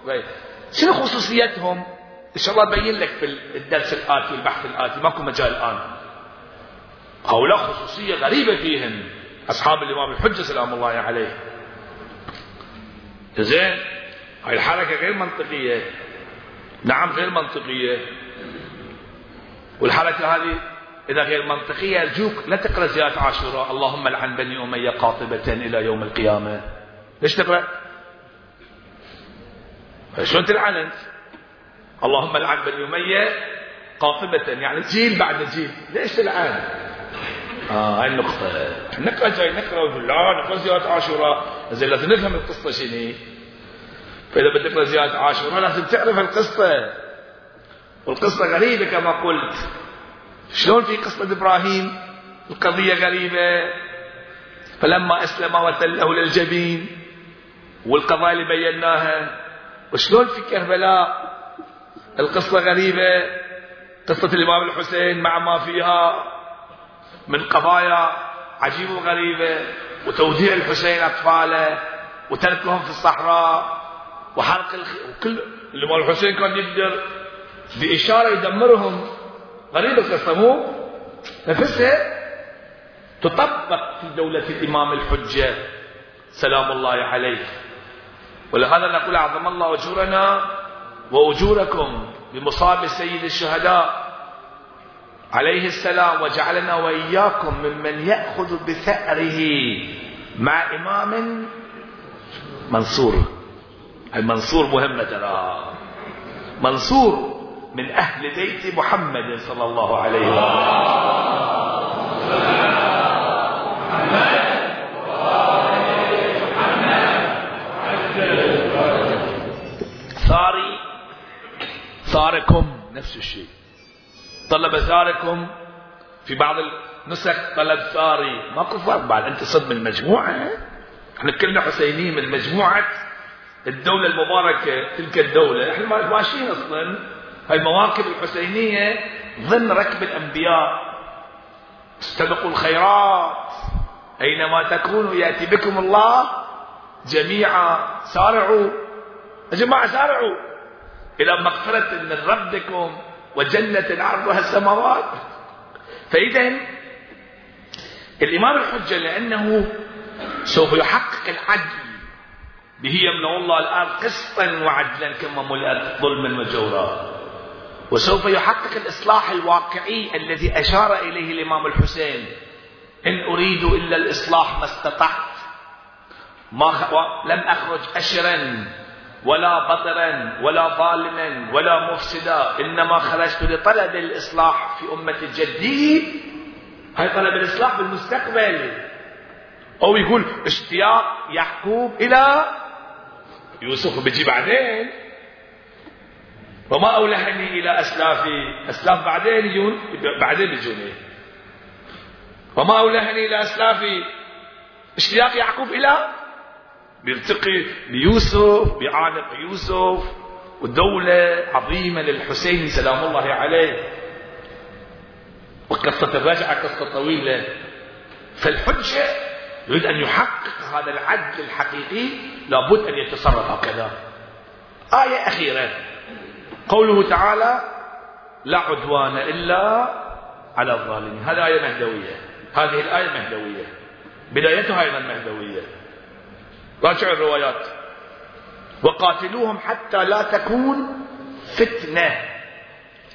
[SPEAKER 1] طيب. شنو خصوصيتهم؟ إن شاء الله أبين لك في الدرس الآتي البحث الآتي. ماكو مجال الآن. هؤلاء خصوصية غريبة فيهم أصحاب الإمام الحجة سلام الله عليه. زين. هاي الحركة غير منطقية. نعم غير منطقية. والحركة هذه إذا غير منطقية أرجوك لا تقرأ زيارة عاشوراء. اللهم لعن بني أمية قاطبة إلى يوم القيامة. ليش تقرأ؟ شلون تلعن اللهم لعن بني أمية قاطبة يعني جيل بعد جيل. ليش تلعن؟ آه هاي النقطة. نقرأ جاي نقرأ لا نقرأ زيارة عاشوراء. زين لازم نفهم القصة شنو فإذا بدك تقرأ زيارة عاشوراء لازم تعرف القصة. والقصة غريبة كما قلت. شلون في قصة إبراهيم؟ القضية غريبة. فلما أسلم وتله للجبين والقضايا اللي بيناها. وشلون في كربلاء؟ القصة غريبة. قصة الإمام الحسين مع ما فيها من قضايا عجيبة وغريبة. وتوديع الحسين أطفاله وتركهم في الصحراء. وحرق الخ... وكل الإمام الحسين كان يقدر بإشارة يدمرهم. غريبة مو؟ نفسها تطبق في دولة الإمام الحجة. سلام الله عليه. ولهذا نقول أعظم الله أجورنا وأجوركم بمصاب سيد الشهداء عليه السلام وجعلنا وإياكم ممن يأخذ بثأره مع إمام منصور. المنصور مهمة ترى. منصور من أهل بيت محمد صلى الله عليه وسلم. ثاري ثاركم نفس الشيء. طلب ثاركم في بعض النسخ طلب ثاري ماكو فرق بعد أنت صد من المجموعة. إحنا كلنا حسينيين من مجموعه الدولة المباركة تلك الدولة. إحنا ماشيين أصلا. هاي المواكب الحسينية ضمن ركب الأنبياء. استبقوا الخيرات. أينما تكونوا يأتي بكم الله جميعا سارعوا. يا جماعة سارعوا. إلى مغفرة من ربكم وجنة عرضها السماوات. فإذا الإمام الحجة لأنه سوف يحقق العدل به يمنع الله الأرض قسطا وعدلا كما ملأت ظلما وجورا. وسوف يحقق الإصلاح الواقعي الذي أشار إليه الإمام الحسين. إن أريد إلا الإصلاح ما استطعت. ما خ... لم أخرج أشرا ولا بطرا ولا ظالما ولا مفسدا. إنما خرجت لطلب الإصلاح في أمة جدي. هاي طلب الإصلاح بالمستقبل. أو يقول اشتياق يعقوب إلى يوسف بيجي بعدين. وما أولهني إلى أسلافي أسلاف بعدين يجون بعدين بيجوني وما أولهني إلى أسلافي اشتياق يعقوب إلى بيلتقي بيوسف بيعانق يوسف ودولة عظيمة للحسين سلام الله عليه. وقصة الرجعة قصة طويلة. فالحجة يريد أن يحقق هذا العدل الحقيقي لابد أن يتصرف هكذا. آية أخيرة. قوله تعالى لا عدوان إلا على الظالمين. هذه آية مهدوية. هذه الآية مهدوية. بدايتها أيضا مهدوية. راجعوا الروايات. وقاتلوهم حتى لا تكون فتنة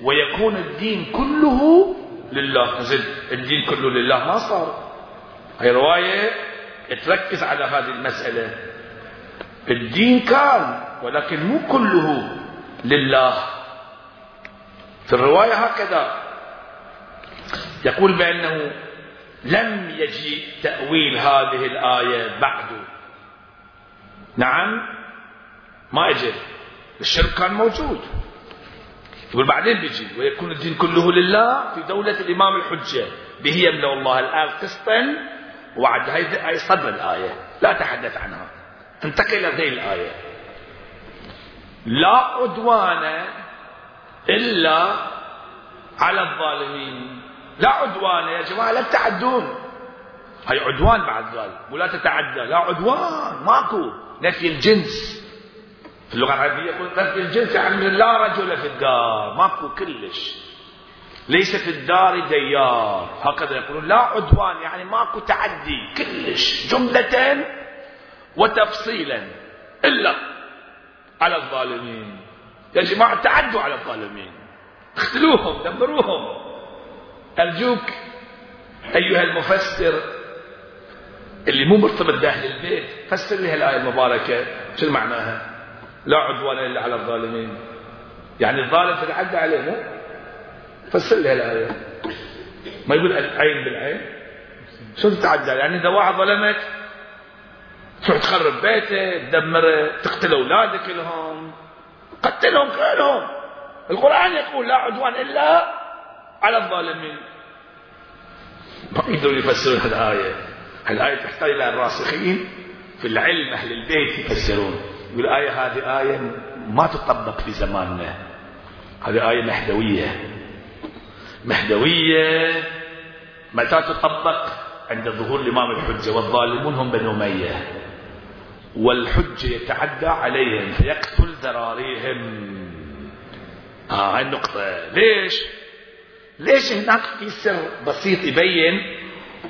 [SPEAKER 1] ويكون الدين كله لله. زد الدين كله لله. ما صار. هي رواية تركز على هذه المسألة. الدين كان ولكن مو كله لله. في الرواية هكذا. يقول بأنه لم يجي تأويل هذه الآية بعد. نعم ما اجى الشرك كان موجود. يقول بعدين بيجي. ويكون الدين كله لله في دولة الإمام الحجة. به يملأ الله الآن قسطا وعد هاي صدر الآية. لا تحدث عنها. انتقل إلى ذي الآية. لا عدوان إلا على الظالمين. لا عدوان يا جماعة لا تعدون هاي عدوان بعد ذلك. ولا تتعدى لا عدوان. ماكو. نفي الجنس. في اللغة العربية يقول نفي الجنس يعني لا رجل في الدار. ماكو كلش. ليس في الدار ديار. هكذا يقولون. لا عدوان يعني ماكو تعدي. كلش. جملة وتفصيلا. إلا على الظالمين. يا جماعة تعدوا على الظالمين. اقتلوهم دمروهم. أرجوك أيها المفسر اللي مو مرتبط بأهل البيت فسر لي هالآية المباركة. شو معناها؟ لا عدوان إلا على الظالمين. يعني الظالم تتعدى عليه فسر لي هالآية. ما يقول العين بالعين؟ شو تتعدى؟ يعني إذا واحد ظلمك تروح تخرب بيته تدمره تقتل أولادك لهم قتلهم كلهم. القرآن يقول لا عدوان إلا على الظالمين. ما يقدرون يفسرون هالآية. الآية تحتاج إلى الراسخين في العلم أهل البيت يفسرون. يقول الآية هذه آية ما تطبق في زماننا. هذه آية مهدوية مهدوية. متى تطبق عند ظهور الإمام الحجة؟ والظالمون هم بنو أمية. والحجة يتعدى عليهم فيقتل ذراريهم. آه هاي النقطة. ليش؟ ليش هناك في سر بسيط يبين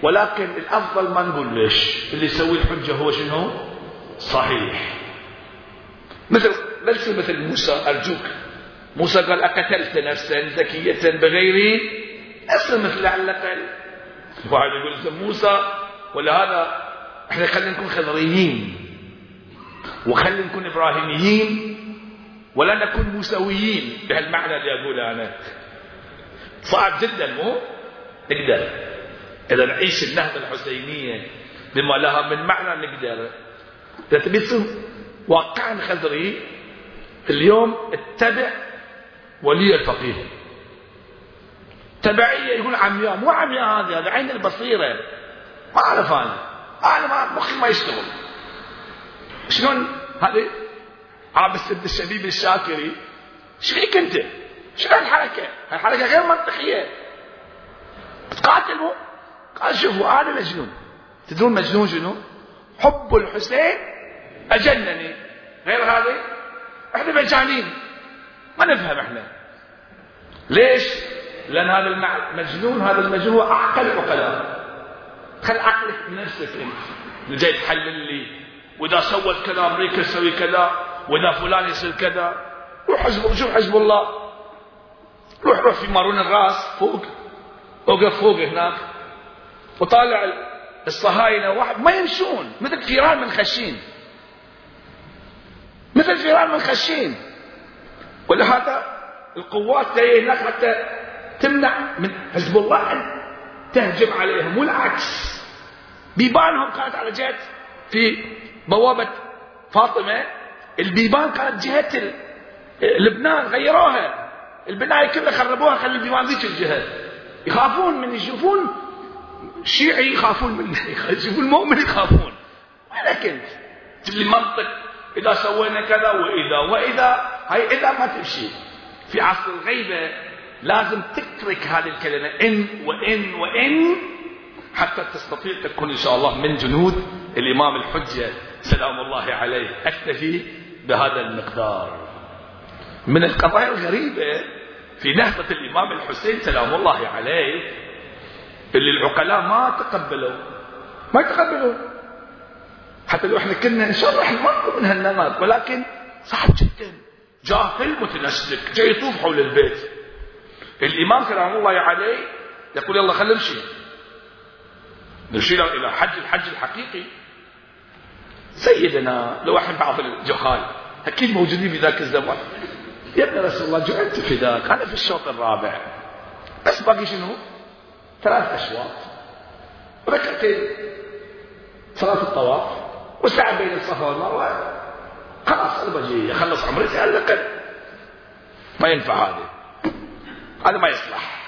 [SPEAKER 1] ولكن الأفضل ما نقول ليش. اللي يسوي الحجة هو شنو؟ صحيح. مثل ليس مثل موسى أرجوك. موسى قال أقتلت نفسا زكية بغير نفس مثل الأقل واحد يقول موسى ولا هذا إحنا خلينا نكون خضريين وخلينا نكون إبراهيميين ولا نكون موسويين بهالمعنى اللي أقوله أنا. صعب جدا مو؟ نقدر. إذا نعيش النهضة الحسينية بما لها من معنى نقدر. تثبت واقعا خزري اليوم اتبع ولي الفقيه تبعية يقول عمياء مو عمياء هذه هذا عين البصيرة. ما أعرف أنا. أنا ما مخي ما يشتغل. شلون هذه؟ عابس الشبيب الشاكري. إيش فيك أنت؟ شو هالحركة؟ هالحركة غير منطقية. تقاتلوا قال شوفوا أنا مجنون. تدرون مجنون شنو؟ حب الحسين أجنني. غير هذه؟ إحنا مجانين ما نفهم إحنا. ليش؟ لأن هذا المجنون هذا المجنون هو أعقل العقلاء خل عقلك بنفسك أنت. جاي تحلل لي. وإذا سوت كذا أمريكا تسوي كذا. وإذا فلان يصير كذا. روح حزب شوف حزب الله. روح روح في مارون الراس. فوق. وقف فوق هناك. وطالع الصهاينة. واحد ما يمشون مثل فيران من خشين. مثل فيران من خشين. ولهذا القوات جاية هناك حتى تمنع من حزب الله أن تهجم عليهم والعكس. بيبانهم كانت على جهة في بوابة فاطمة البيبان كانت جهة لبنان غيروها. البناية كلها خربوها خلوا البيبان ذيك الجهة. يخافون من يشوفون الشيعي يخافون منه يشوفوا المؤمن يخافون. وين كنت تجي منطق إذا سوينا كذا وإذا وإذا هاي إذا ما تمشي. في عصر الغيبة لازم تترك هذه الكلمة إن وإن وإن حتى تستطيع تكون إن شاء الله من جنود الإمام الحجة. سلام الله عليه. أكتفي بهذا المقدار. من القضايا الغريبة في نهضة الإمام الحسين سلام الله عليه اللي العقلاء ما تقبلوا. ما يتقبلوا حتى لو إحنا كنا نشرح المرء من هالنمط ولكن صعب جدا. جاهل متنسك جاي يطوف حول البيت. الإمام سلام الله عليه يقول يلا خلينا نمشي. نمشي إلى حج الحج الحقيقي. سيدنا لو إحنا بعض الجهال أكيد موجودين في ذاك الزمان. يا ابن رسول الله جعلت في ذاك أنا في الشوط الرابع. بس باقي شنو؟ ثلاث أشواط. ركعتين صلاة الطواف والسعي بين الصفا والمروة. خلاص أنا بجي أخلص عمرتي على الأقل. ما ينفع هذا هذا ما يصلح.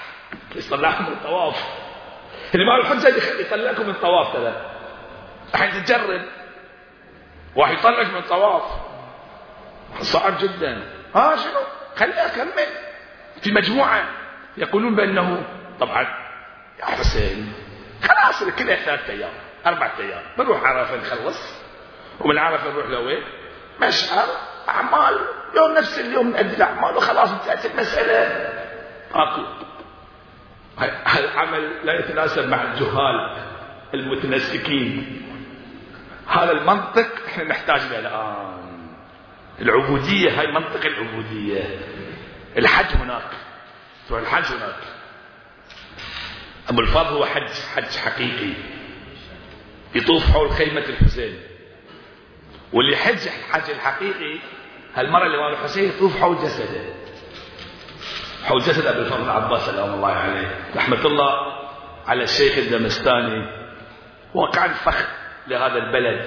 [SPEAKER 1] يصلحكم من الطواف. الإمام الحجة يطلعكم من الطواف ترى. الحين تجرب. واحد يطلعك من الطواف. صعب جدا. ها شنو؟ خليه أكمل. في مجموعة يقولون بأنه طبعا يا حسين خلاص كلها ثلاثة أيام أربعة أيام. بنروح عرفة نخلص. ومن عرفة نروح لوين؟ مشعر أعمال يوم نفس اليوم نأدي الأعمال وخلاص انتهت المسألة. اكو العمل لا يتناسب مع الجهال المتنسكين هذا المنطق إحنا نحتاج له الآن. العبودية هاي منطق العبودية. الحج هناك تروح الحج هناك. أبو الفضل هو حج حج حقيقي. يطوف حول خيمة الحسين. واللي يحج الحج الحقيقي هالمرة اللي الإمام الحسين يطوف حول جسده. حول جسد أبي الفضل العباس سلام الله عليه. رحمة الله على الشيخ الدمستاني. وقع فخر لهذا البلد.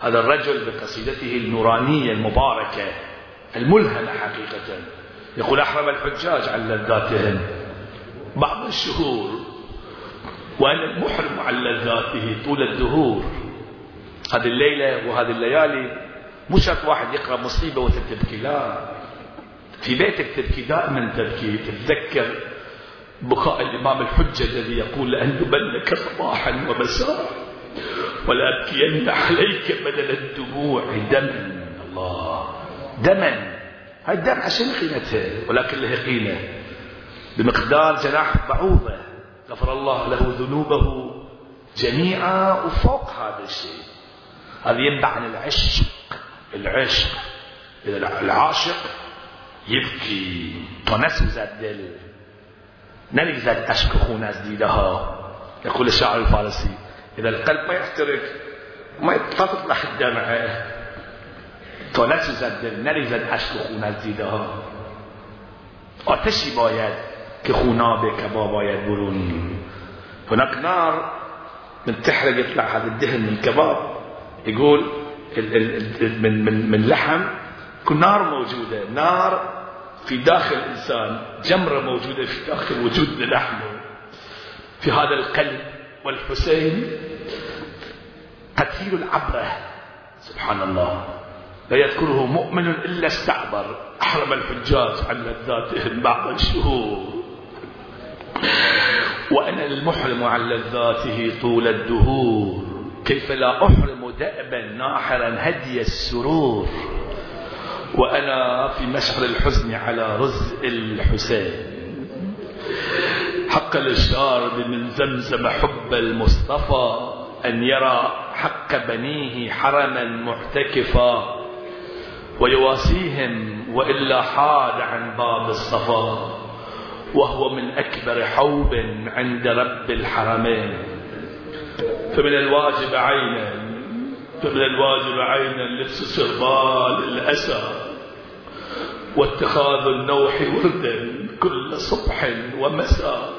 [SPEAKER 1] هذا الرجل بقصيدته النورانية المباركة الملهمة حقيقة. يقول أحرم الحجاج عن لذاتهم بعض الشهور وأنا المحرم عن لذاته طول الدهور. هذه الليلة وهذه الليالي مو شرط واحد يقرأ مصيبة وتتبكي لا. في بيتك تبكي دائما تبكي تتذكر بكاء الإمام الحجة الذي يقول لأندبنك صباحا ومساء ولأبكين عليك بدل الدموع. دما الله. دما. هاي الدم عشان قيمته ولكن له قيمة. بمقدار جناح بعوضة غفر الله له ذنوبه جميعا وفوق هذا الشيء. هذا ينبع عن العشق. العشق. العاشق يبكي. ونسوز الدل نريزت أشكخ ناس ديدها. يقول الشاعر الفارسي إذا القلب ما يحترق ما تطلع الدمعة تونسوز الدل نريزت أشكخ ناس ديدها. آتشی باید که خوناب کباب باید برون. هناك نار من تحرق يطلع هذا الدهن من الكباب يقول من من من لحم تكون نار موجودة. نار في داخل الإنسان جمرة موجودة في داخل وجودنا نحن في هذا القلب والحسين قتيل العبرة. سبحان الله. لا يذكره مؤمن إلا استعبر. أحرم الحجاج عن لذاتهم بعض الشهور. وأنا المحرم عن لذاته طول الدهور. كيف لا أحرم دأبا ناحرا هدي السرور. وأنا في مشعر الحزن على رزء الحسين. حق للشارب من زمزم حب المصطفى أن يرى حق بنيه حرما محتكفا ويواسيهم وإلا حاد عن باب الصفا وهو من أكبر حوب عند رب الحرمين. فمن الواجب عينا فمن الواجب عينا لبس سربال الأسى واتخاذ النوح وردا كل صبح ومساء.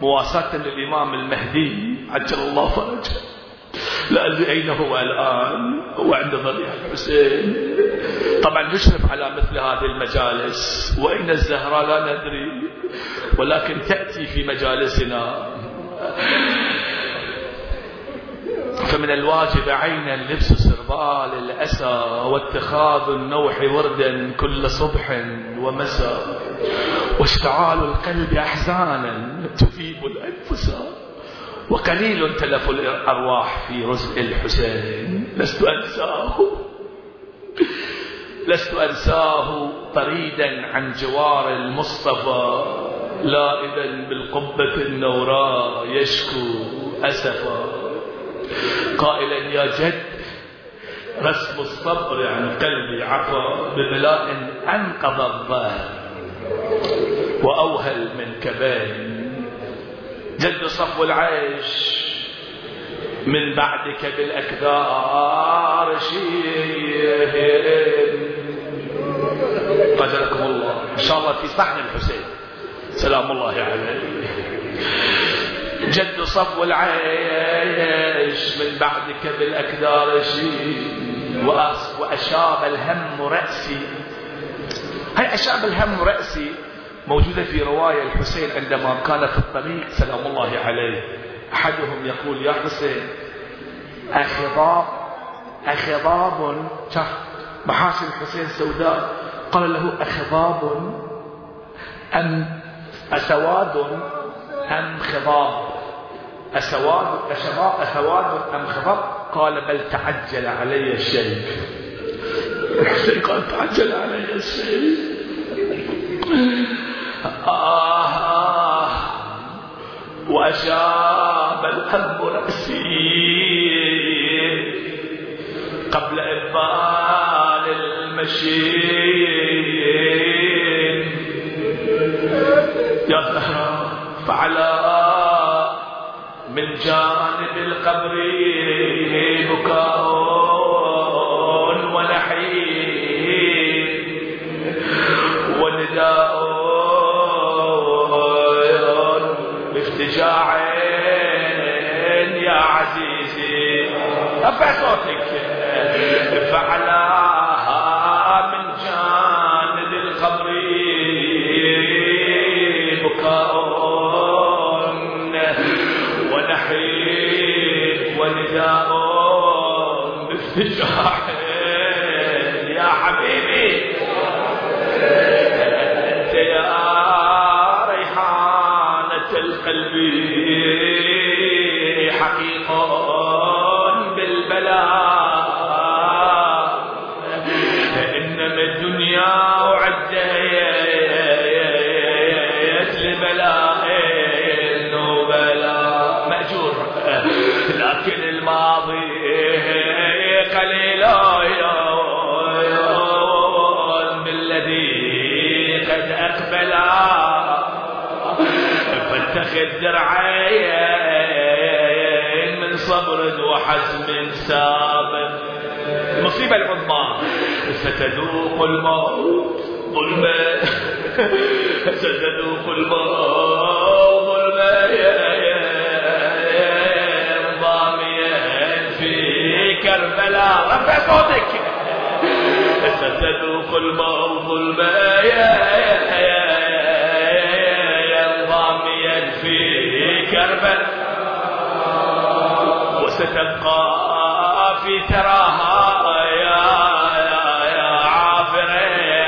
[SPEAKER 1] مواساة للإمام المهدي عجل الله فرجه. لا أدري أين هو الآن هو عند ضريح الحسين. طبعا نشرف على مثل هذه المجالس وأين الزهراء لا ندري ولكن تأتي في مجالسنا. فمن الواجب عينا لبس سربال الأسى واتخاذ النوح وردا كل صبح ومساء. واشتعال القلب أحزانا تذيب الأنفس. وقليل تلف الأرواح في رزق الحسين. لست أنساه. لست أنساه طريدا عن جوار المصطفى. لائدا بالقبة النوراء يشكو أسفا. قائلا يا جد رسم الصبر عن قلبي عفا ببلاء أنقض الظهر وأوهل من كبين جد صفو العيش من بعدك بالأكدار شيء قدركم الله. إن شاء الله في صحن الحسين. سلام الله عليه. جد صفو العيش من بعدك بالأكدار شيء وأشاب الهم رأسي. هاي أشاب الهم رأسي موجودة في رواية الحسين عندما كان في الطريق سلام الله عليه. أحدهم يقول يا حسين أخضاب أخضاب محاسن الحسين سوداء. قال له أخضاب أم أسواد أم خضاب؟ أسواد أشباب أسواد أم خضاب قال بل تعجل علي الشيء قال تعجل علي الشيء آه. آه وأشاب القلب رأسي قبل إقبال المشي يا زهرة فعلى من جانب القبر بكاء ونحيب. ونداء بافتجاع يا عزيزي. ارفع صوتك فعلى القلب حقيقة بالبلاء انما الدنيا وعدت لبلاء وبلاء مأجور. لكن الماضي قليل بالذي قد أقبل. فاتخذ درعين من صبر وحزم سابق المصيبة العظمى. ستذوق الموت ظلما ستذوق الموت ظلما ضاميا في كربلاء. رفع صوتك. ستذوق الموت ظلما في كربلاء وستبقى في ثراها يا يا يا عافر يا